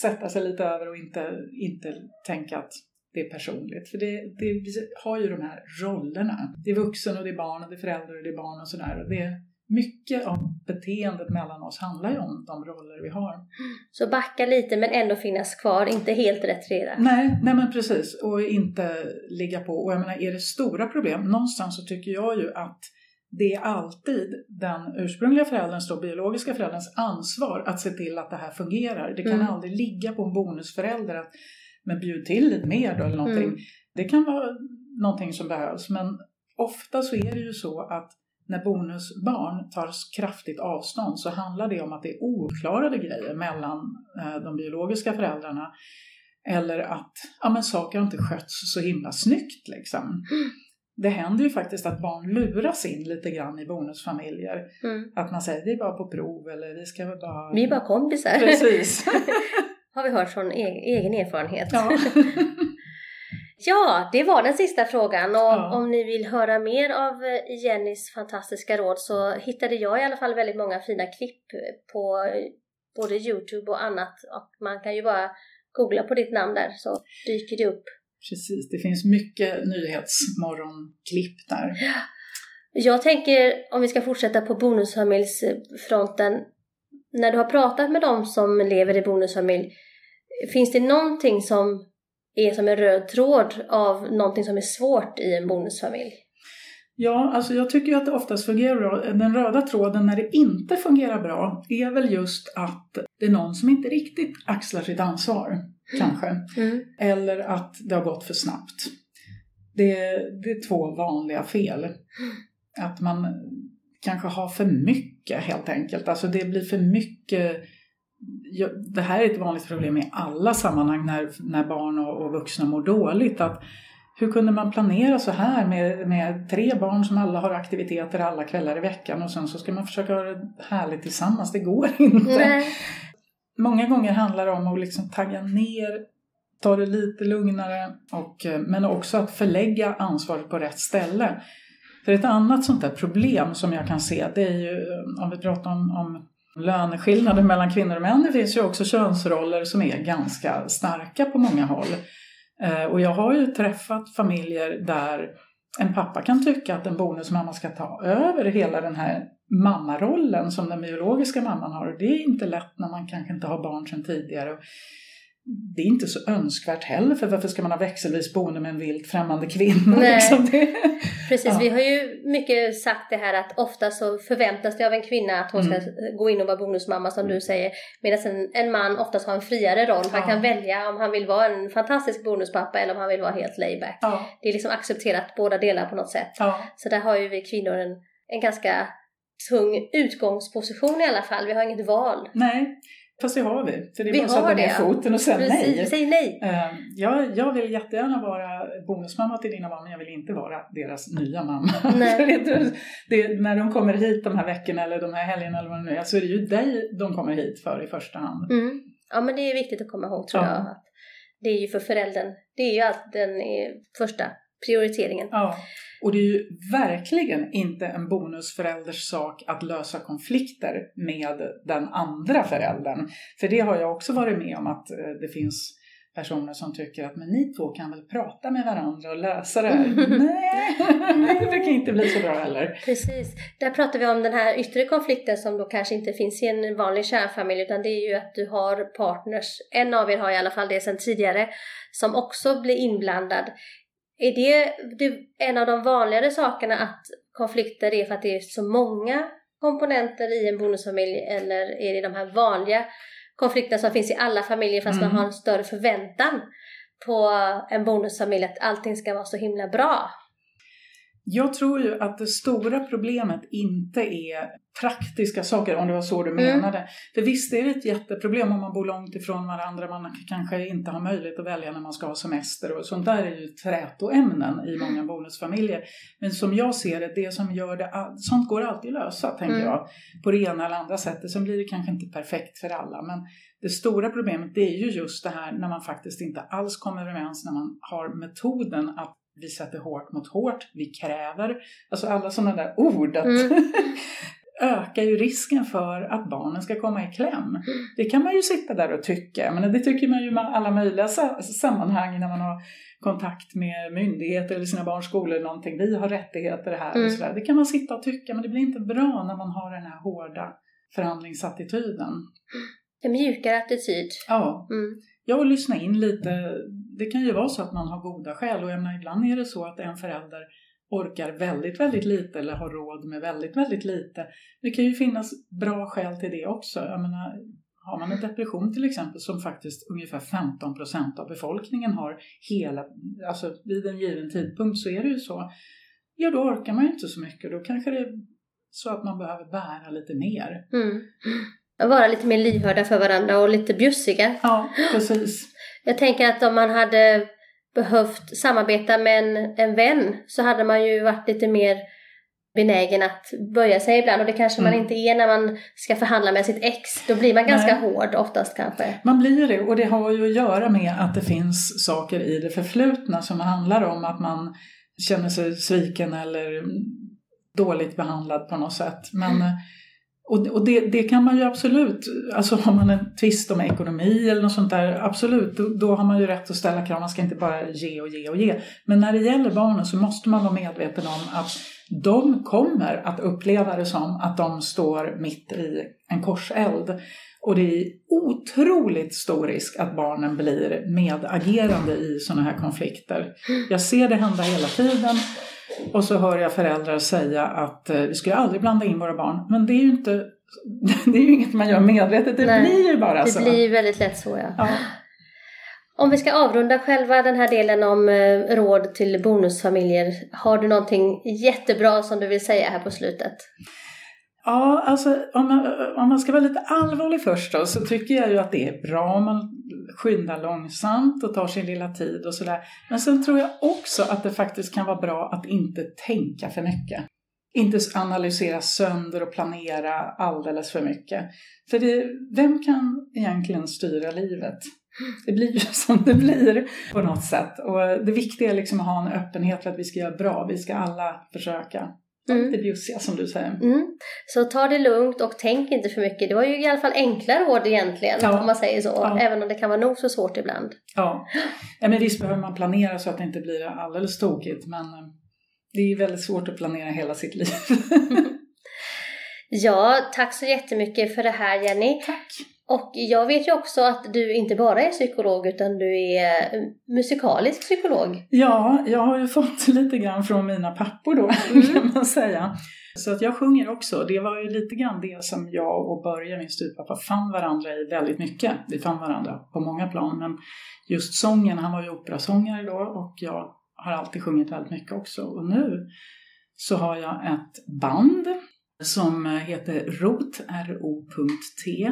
sätta sig lite över och inte, inte tänka att det är personligt. För det, det, vi har ju de här rollerna. Det är vuxen och det är barn och det är förälder och det är barn och sådär. Och det, mycket av beteendet mellan oss handlar ju om de roller vi har. Så backa lite men ändå finnas kvar, inte helt retirera? Nej, nej men precis. Och inte ligga på. Och jag menar, är det stora problem, någonstans så tycker jag ju att det är alltid den ursprungliga förälderns, då, biologiska förälderns ansvar att se till att det här fungerar. Det kan mm. aldrig ligga på en bonusförälder att men bjud till lite mer då eller någonting. Mm. Det kan vara någonting som behövs men ofta så är det ju så att när bonusbarn tar kraftigt avstånd så handlar det om att det är oklarade grejer mellan eh, de biologiska föräldrarna eller att ja, men saker har inte skötts så himla snyggt. Liksom. Mm det händer ju faktiskt att barn luras in lite grann i bonusfamiljer. Mm. Att man säger det är bara på prov eller vi ska bara... Vi är bara kompisar. Precis. Har vi hört från egen erfarenhet. Ja. ja, det var den sista frågan och ja. om ni vill höra mer av Jennys fantastiska råd så hittade jag i alla fall väldigt många fina klipp på både Youtube och annat och man kan ju bara googla på ditt namn där så dyker det upp Precis, det finns mycket nyhetsmorgonklipp där. Jag tänker, om vi ska fortsätta på bonusfamiljsfronten, när du har pratat med dem som lever i bonusfamilj, finns det någonting som är som en röd tråd av någonting som är svårt i en bonusfamilj? Ja, alltså jag tycker att det oftast fungerar bra. Den röda tråden när det inte fungerar bra är väl just att det är någon som inte riktigt axlar sitt ansvar kanske. Mm. Eller att det har gått för snabbt. Det, det är två vanliga fel. Att man kanske har för mycket helt enkelt. Alltså det blir för mycket det här är ett vanligt problem i alla sammanhang när, när barn och, och vuxna mår dåligt. Att hur kunde man planera så här med, med tre barn som alla har aktiviteter alla kvällar i veckan och sen så ska man försöka ha det härligt tillsammans? Det går inte. Nej många gånger handlar det om att liksom tagga ner, ta det lite lugnare, och, eh, men också att förlägga ansvaret på rätt ställe. För ett annat sånt där problem som jag kan se, det är ju eh, om vi pratar om, om löneskillnader mellan kvinnor och män. Det finns ju också könsroller som är ganska starka på många håll. Eh, och jag har ju träffat familjer där en pappa kan tycka att en bonusmamma ska ta över hela den här mammarollen som den biologiska mamman har. Och det är inte lätt när man kanske inte har barn sedan tidigare det är inte så önskvärt heller, för varför ska man ha växelvis boende med en vilt främmande kvinna? Liksom. Precis, Ja. vi har ju mycket sagt det här att ofta så förväntas det av en kvinna att hon Mm. ska gå in och vara bonusmamma som du säger. Medan en, en man oftast har en friare roll. Han Ja. kan välja om han vill vara en fantastisk bonuspappa eller om han vill vara helt layback. Ja, Det är liksom accepterat båda delar på något sätt. Så där har ju vi kvinnor en, en ganska tung utgångsposition i alla fall. Vi har inget val. nej, fast det har vi. För det är Vi bara att sätta ner foten och säga Precis, nej. säg nej. Eh, Jag, jag vill jättegärna vara bonusmamma till dina barn, men jag vill inte vara deras nya mamma. Nej. Det, det, när de kommer hit de här veckorna eller de här helgerna eller vad det nu är, så är det ju dig de kommer hit för i första hand. Mm. Ja men det är viktigt att komma ihåg tror Ja. jag. Att det är ju för föräldern. Det är ju allt den första prioriteringen. Ja, och det är ju verkligen inte en bonusförälders sak att lösa konflikter med den andra föräldern. För det har jag också varit med om att eh, det finns personer som tycker att men ni två kan väl prata med varandra och lösa det här. Nej, det brukar inte bli så bra heller. Precis. Där pratar vi om den här yttre konflikten som då kanske inte finns i en vanlig kärnfamilj utan det är ju att du har partners, en av er har i alla fall det sedan tidigare, som också blir inblandad. Är det, det en av de vanligare sakerna att konflikter är för att det är så många komponenter i en bonusfamilj eller är det de här vanliga konflikterna som finns i alla familjer fast man Mm. har en större förväntan på en bonusfamilj att allting ska vara så himla bra? Jag tror ju att det stora problemet inte är praktiska saker, om det var så du Mm. menade. För visst är det ett jätteproblem om man bor långt ifrån varandra, man kanske inte har möjlighet att välja när man ska ha semester och sånt där är ju trätoämnen i många bonusfamiljer. Men som jag ser det, det som gör det, sånt går alltid att lösa, tänker Mm. jag, på det ena eller andra sättet. Sen blir det kanske inte perfekt för alla, men det stora problemet det är ju just det här när man faktiskt inte alls kommer överens, när man har metoden att vi sätter hårt mot hårt, vi kräver, alltså alla sådana där ord. Att Mm. ökar ju risken för att barnen ska komma i kläm. Det kan man ju sitta där och tycka, men det tycker man ju i alla möjliga sa- sammanhang när man har kontakt med myndigheter eller sina barns skolor eller någonting. Vi har rättigheter här Mm. och sådär. Det kan man sitta och tycka, men det blir inte bra när man har den här hårda förhandlingsattityden. En mjukare attityd. Ja, Mm. Ja, och lyssna in lite. Det kan ju vara så att man har goda skäl och jag menar, ibland är det så att en förälder orkar väldigt, väldigt lite eller har råd med väldigt, väldigt lite. Det kan ju finnas bra skäl till det också. Jag menar, har man en depression till exempel som faktiskt ungefär 15 procent av befolkningen har hela, alltså vid en given tidpunkt så är det ju så. Ja, då orkar man ju inte så mycket. Då kanske det är så att man behöver bära lite mer. Mm. Vara lite mer lyhörda för varandra och lite bjussiga. Ja, precis. Jag tänker att om man hade behövt samarbeta med en, en vän så hade man ju varit lite mer benägen att böja sig ibland och det kanske man Mm. inte är när man ska förhandla med sitt ex. Då blir man ganska Nej. hård oftast kanske. Man blir det och det har ju att göra med att det finns saker i det förflutna som handlar om att man känner sig sviken eller dåligt behandlad på något sätt. Men, och och det, det kan man ju absolut, alltså har man en tvist om ekonomi eller något sånt där, absolut, då, då har man ju rätt att ställa krav. Man ska inte bara ge och ge och ge. Men när det gäller barnen så måste man vara medveten om att de kommer att uppleva det som att de står mitt i en korseld. Och det är otroligt stor risk att barnen blir medagerande i sådana här konflikter. Jag ser det hända hela tiden. Och så hör jag föräldrar säga att eh, vi ska ju aldrig blanda in våra barn. Men det är ju inte, det är ju inget man gör medvetet, det Nej, blir ju bara Det så. blir väldigt lätt så ja. Ja. Om vi ska avrunda själva den här delen om eh, råd till bonusfamiljer. Har du någonting jättebra som du vill säga här på slutet? Ja, alltså om man, om man ska vara lite allvarlig först då, så tycker jag ju att det är bra om man skyndar långsamt och tar sin lilla tid och sådär. Men sen tror jag också att det faktiskt kan vara bra att inte tänka för mycket. inte analysera sönder och planera alldeles för mycket. För det, vem kan egentligen styra livet? Det blir ju som det blir på något sätt. Och det viktiga är liksom att ha en öppenhet för att vi ska göra bra. Vi ska alla försöka. Mm. Det bjussiga som du säger. Mm. Så ta det lugnt och tänk inte för mycket. Det var ju i alla fall enkla råd egentligen, Ja. om man säger så. Ja. Även om det kan vara nog så svårt ibland. Ja. ja, men visst behöver man planera så att det inte blir alldeles tokigt. Men eh, det är väldigt svårt att planera hela sitt liv. Ja, tack så jättemycket för det här Jenny. Tack! Och jag vet ju också att du inte bara är psykolog utan du är eh, musikalisk psykolog. Ja, jag har ju fått lite grann från mina pappor då, Mm. kan man säga. Så att jag sjunger också. Det var ju lite grann det som jag och Börje, min styvpappa, fann varandra i väldigt mycket. Vi fann varandra på många plan, men just sången, han var ju operasångare då och jag har alltid sjungit väldigt mycket också. Och nu så har jag ett band som heter ROT, R-O.T.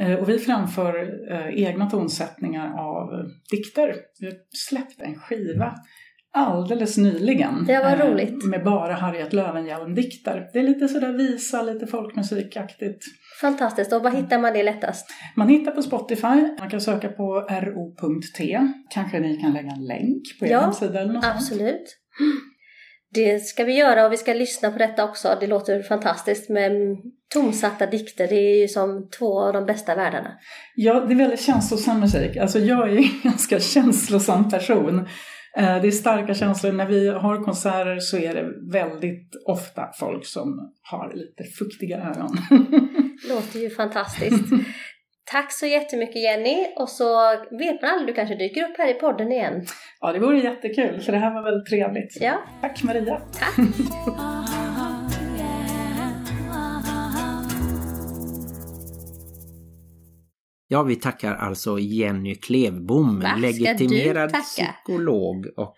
Eh, Och vi framför eh, egna tonsättningar av eh, dikter. Vi har släppt en skiva alldeles nyligen. Det var roligt. Med bara Harriet Löwenhjelm-dikter. Det är lite sådär visa, lite folkmusikaktigt. Fantastiskt. Och var hittar man det lättast? Man hittar på Spotify, man kan söka på ro.t. Kanske ni kan lägga en länk på er Ja, hemsida eller något sånt. Det ska vi göra och vi ska lyssna på detta också. Det låter fantastiskt med tonsatta dikter. Det är ju som två av de bästa världarna. Ja, det är väldigt känslosam musik. Alltså jag är en ganska känslosam person. Eh, Det är starka känslor. När vi har konserter så är det väldigt ofta folk som har lite fuktiga ögon. Låter ju fantastiskt. Tack så jättemycket Jenny och så vet man aldrig, du kanske dyker upp här i podden igen. Ja, det vore jättekul för det här var väldigt trevligt. Ja, Tack Maria! tack! Ja, vi tackar alltså Jenny Klevbom, Va, legitimerad psykolog och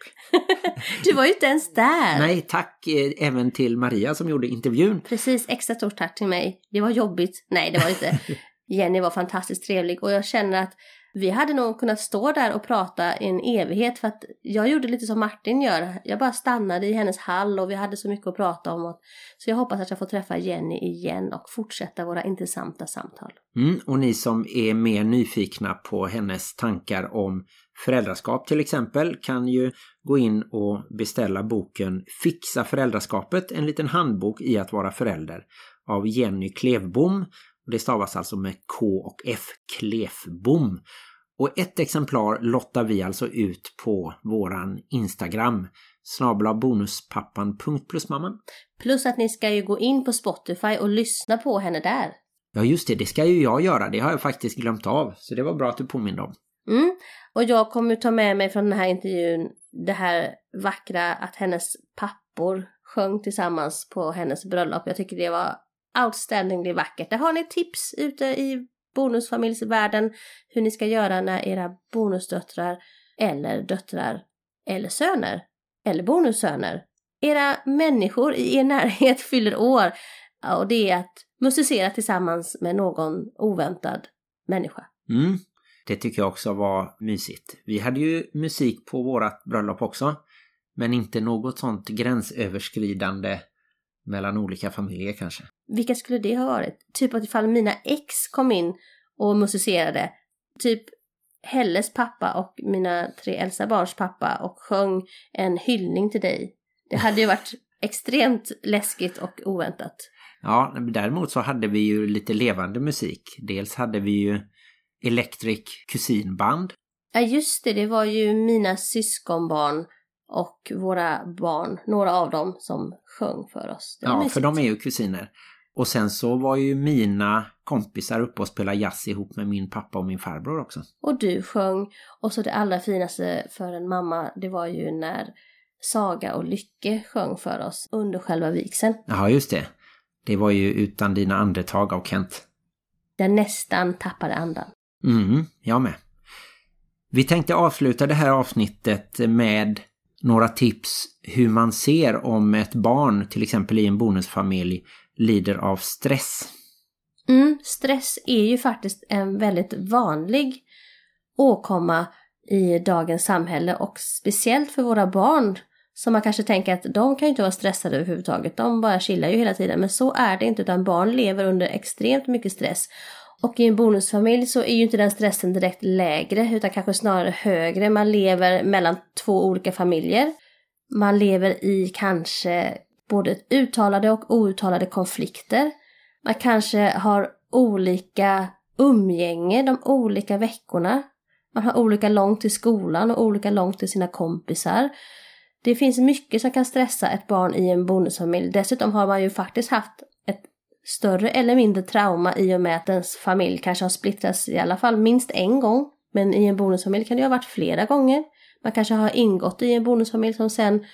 Du var ju inte ens där! nej, tack eh, även till Maria som gjorde intervjun. Precis, extra stort tack till mig. Det var jobbigt. Nej, det var inte. Jenny var fantastiskt trevlig och jag känner att vi hade nog kunnat stå där och prata i en evighet för att jag gjorde lite som Martin gör. Jag bara stannade i hennes hall och vi hade så mycket att prata om. Och, så jag hoppas att jag får träffa Jenny igen och fortsätta våra intressanta samtal. Mm, och ni som är mer nyfikna på hennes tankar om föräldraskap till exempel kan ju gå in och beställa boken Fixa föräldraskapet, en liten handbok i att vara förälder av Jenny Klevbom. Det stavas alltså med K och F, Klefbom. Och ett exemplar lottar vi alltså ut på våran Instagram, snabla bonuspappan.plusmamman. Plus att ni ska ju gå in på Spotify och lyssna på henne där. Ja just det, det ska ju jag göra, det har jag faktiskt glömt av. Så det var bra att du påminde om. Mm. Och jag kommer ta med mig från den här intervjun det här vackra att hennes pappor sjöng tillsammans på hennes bröllop. Jag tycker det var outstandingly vackert. Där har ni tips ute i bonusfamiljsvärlden hur ni ska göra när era bonusdöttrar eller döttrar eller söner eller bonussöner, era människor i er närhet fyller år. Och det är att musicera tillsammans med någon oväntad människa. Mm. Det tycker jag också var mysigt. Vi hade ju musik på vårat bröllop också. Men inte något sånt gränsöverskridande mellan olika familjer kanske. Vilka skulle det ha varit? Typ att ifall mina ex kom in och musicerade. Typ Helles pappa och mina tre äldsta barns pappa och sjöng en hyllning till dig. Det hade ju varit extremt läskigt och oväntat. Ja, däremot så hade vi ju lite levande musik. Dels hade vi ju Electric Kusinband. Ja just det, det var ju mina syskonbarn och våra barn, några av dem som sjöng för oss. Ja, mysigt. för de är ju kusiner. Och sen så var ju mina kompisar uppe och spelade jazz ihop med min pappa och min farbror också. Och du sjöng. Och så det allra finaste för en mamma, det var ju när Saga och Lycke sjöng för oss under själva vigseln. Ja, just det. Det var ju Utan dina andetag av Kent. Jag nästan tappade andan. Mm, jag med. Vi tänkte avsluta det här avsnittet med några tips hur man ser om ett barn, till exempel i en bonusfamilj, lider av stress. Mm, stress är ju faktiskt en väldigt vanlig åkomma i dagens samhälle och speciellt för våra barn som man kanske tänker att de kan ju inte vara stressade överhuvudtaget, de bara chillar ju hela tiden. Men så är det inte, utan barn lever under extremt mycket stress. Och i en bonusfamilj så är ju inte den stressen direkt lägre, utan kanske snarare högre. Man lever mellan två olika familjer. Man lever i kanske både uttalade och outtalade konflikter. Man kanske har olika umgänge de olika veckorna. Man har olika långt till skolan och olika långt till sina kompisar. Det finns mycket som kan stressa ett barn i en bonusfamilj. Dessutom har man ju faktiskt haft ett större eller mindre trauma i och med att ens familj kanske har splittrats i alla fall minst en gång. Men i en bonusfamilj kan det ha varit flera gånger. Man kanske har ingått i en bonusfamilj som sen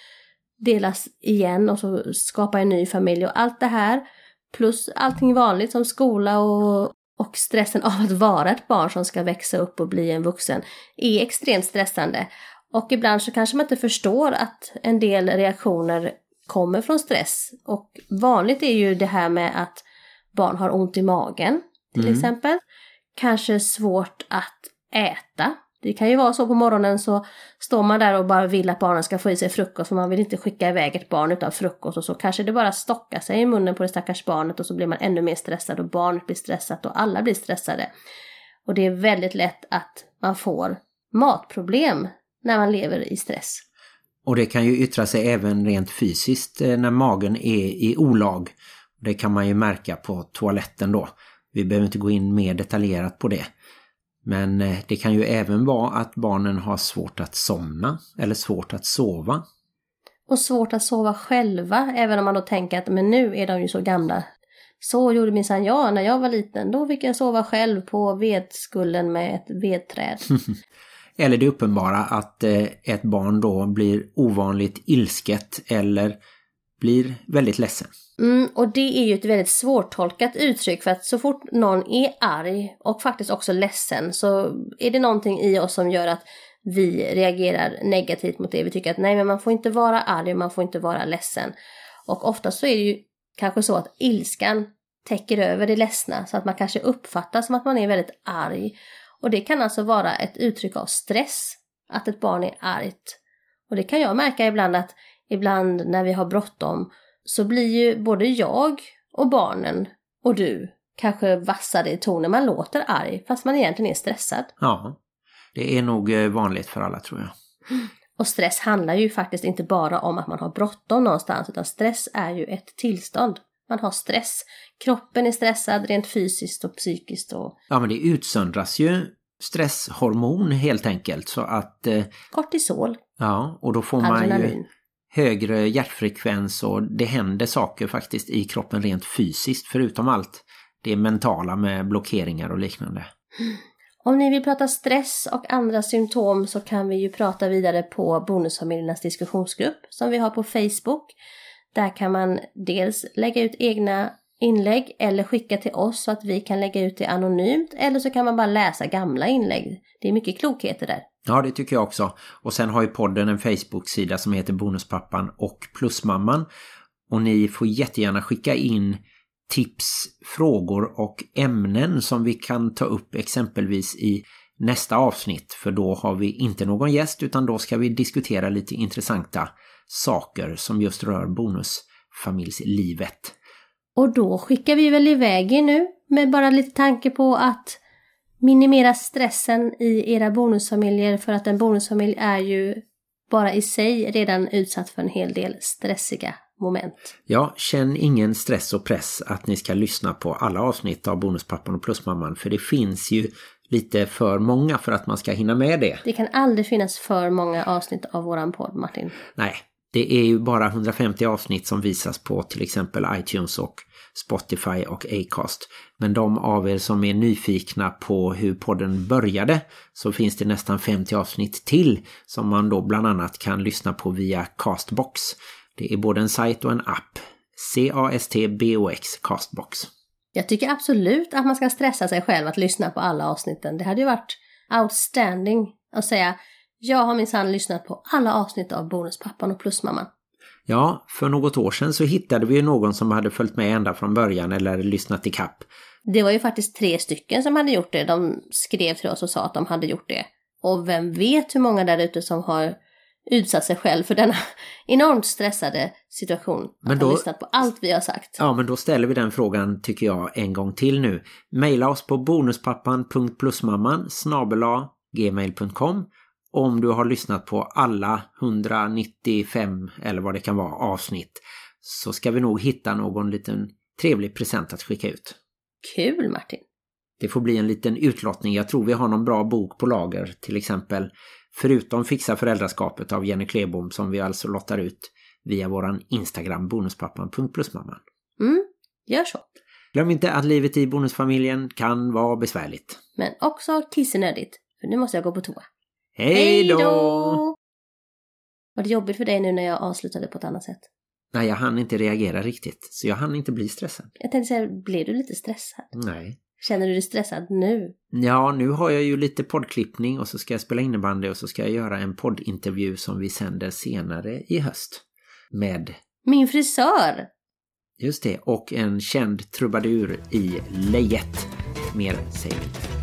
delas igen och så skapar en ny familj och allt det här plus allting vanligt som skola och, och stressen av att vara ett barn som ska växa upp och bli en vuxen är extremt stressande. Och ibland så kanske man inte förstår att en del reaktioner kommer från stress. Och vanligt är ju det här med att barn har ont i magen till Mm. exempel. Kanske svårt att äta. Det kan ju vara så på morgonen så står man där och bara vill att barnen ska få i sig frukost för man vill inte skicka iväg ett barn utan frukost och så kanske det bara stockar sig i munnen på det stackars barnet och så blir man ännu mer stressad och barnet blir stressat och alla blir stressade. Och det är väldigt lätt att man får matproblem när man lever i stress. Och det kan ju yttra sig även rent fysiskt eh, när magen är i olag. Det kan man ju märka på toaletten då. Vi behöver inte gå in mer detaljerat på det. Men eh, det kan ju även vara att barnen har svårt att somna eller svårt att sova. Och svårt att sova själva, även om man då tänker att men nu är de ju så gamla. Så gjorde minsann jag när jag var liten. Då fick jag sova själv på vedskullen med ett vedträd. Eller det uppenbara att eh, ett barn då blir ovanligt ilsket eller blir väldigt ledsen. Mm, och det är ju ett väldigt svårtolkat uttryck för att så fort någon är arg och faktiskt också ledsen så är det någonting i oss som gör att vi reagerar negativt mot det. Vi tycker att nej men man får inte vara arg, man får inte vara ledsen. Och ofta så är det ju kanske så att ilskan täcker över det ledsna så att man kanske uppfattar som att man är väldigt arg. Och det kan alltså vara ett uttryck av stress, att ett barn är argt. Och det kan jag märka ibland att ibland när vi har bråttom så blir ju både jag och barnen och du kanske vassare i tonen. Man låter arg fast man egentligen är stressad. Ja, det är nog eh, vanligt för alla tror jag. Och stress handlar ju faktiskt inte bara om att man har bråttom någonstans utan stress är ju ett tillstånd. Man har stress. Kroppen är stressad rent fysiskt och psykiskt och Ja men det utsöndras ju stresshormon helt enkelt så att eh, kortisol, ja och då får man ju adrenalin högre hjärtfrekvens och det händer saker faktiskt i kroppen rent fysiskt förutom allt det mentala med blockeringar och liknande. Om ni vill prata stress och andra symptom så kan vi ju prata vidare på Bonusfamiljernas diskussionsgrupp som vi har på Facebook. Där kan man dels lägga ut egna inlägg eller skicka till oss så att vi kan lägga ut det anonymt eller så kan man bara läsa gamla inlägg. Det är mycket klokheter där. Ja, det tycker jag också. Och sen har ju podden en Facebook-sida som heter Bonuspappan och Plusmamman. Och ni får jättegärna skicka in tips, frågor och ämnen som vi kan ta upp exempelvis i nästa avsnitt. För då har vi inte någon gäst utan då ska vi diskutera lite intressanta saker som just rör bonusfamiljslivet. Och då skickar vi väl iväg er nu med bara lite tanke på att minimera stressen i era bonusfamiljer för att en bonusfamilj är ju bara i sig redan utsatt för en hel del stressiga moment. Ja, känn ingen stress och press att ni ska lyssna på alla avsnitt av Bonuspappan och Plusmamman för det finns ju lite för många för att man ska hinna med det. Det kan aldrig finnas för många avsnitt av våran podd, Martin. Nej, det är ju bara 150 avsnitt som visas på till exempel iTunes och Spotify och Acast. Men de av er som är nyfikna på hur podden började så finns det nästan 50 avsnitt till som man då bland annat kan lyssna på via Castbox. Det är både en sajt och en app. C-A-S-T-B-O-X Castbox. Jag tycker absolut att man ska stressa sig själv att lyssna på alla avsnitten. Det hade ju varit outstanding att säga jag har minsann lyssnat på alla avsnitt av Bonuspappan och Plusmamman. Ja, för något år sedan så hittade vi ju någon som hade följt med ända från början eller lyssnat i kapp. Det var ju faktiskt tre stycken som hade gjort det. De skrev till oss och sa att de hade gjort det. Och vem vet hur många där ute som har utsatt sig själv för denna enormt stressade situation. Men att då- ha lyssnat på allt vi har sagt. Ja, men då ställer vi den frågan tycker jag en gång till nu. Maila oss på bonuspappan.plusmamman snabela gmail.com om du har lyssnat på alla 195 eller vad det kan vara avsnitt så ska vi nog hitta någon liten trevlig present att skicka ut. Kul Martin! Det får bli en liten utlottning. Jag tror vi har någon bra bok på lager till exempel. Förutom Fixa föräldraskapet av Jenny Klebom som vi alltså lottar ut via våran Instagram bonuspappan.plusmamman. Mm, gör så. Glöm inte att livet i bonusfamiljen kan vara besvärligt. Men också kissenödigt. För nu måste jag gå på toa. Hej då! Var det jobbigt för dig nu när jag avslutade på ett annat sätt? Nej, jag hann inte reagera riktigt. Så jag hann inte bli stressad. Jag tänkte säga, blev du lite stressad? Nej. Känner du dig stressad nu? Ja, nu har jag ju lite poddklippning och så ska jag spela innebandy och så ska jag göra en poddintervju som vi sänder senare i höst. Med, Min frisör! just det, och en känd trubadur i lejet. Mer säger vi inte.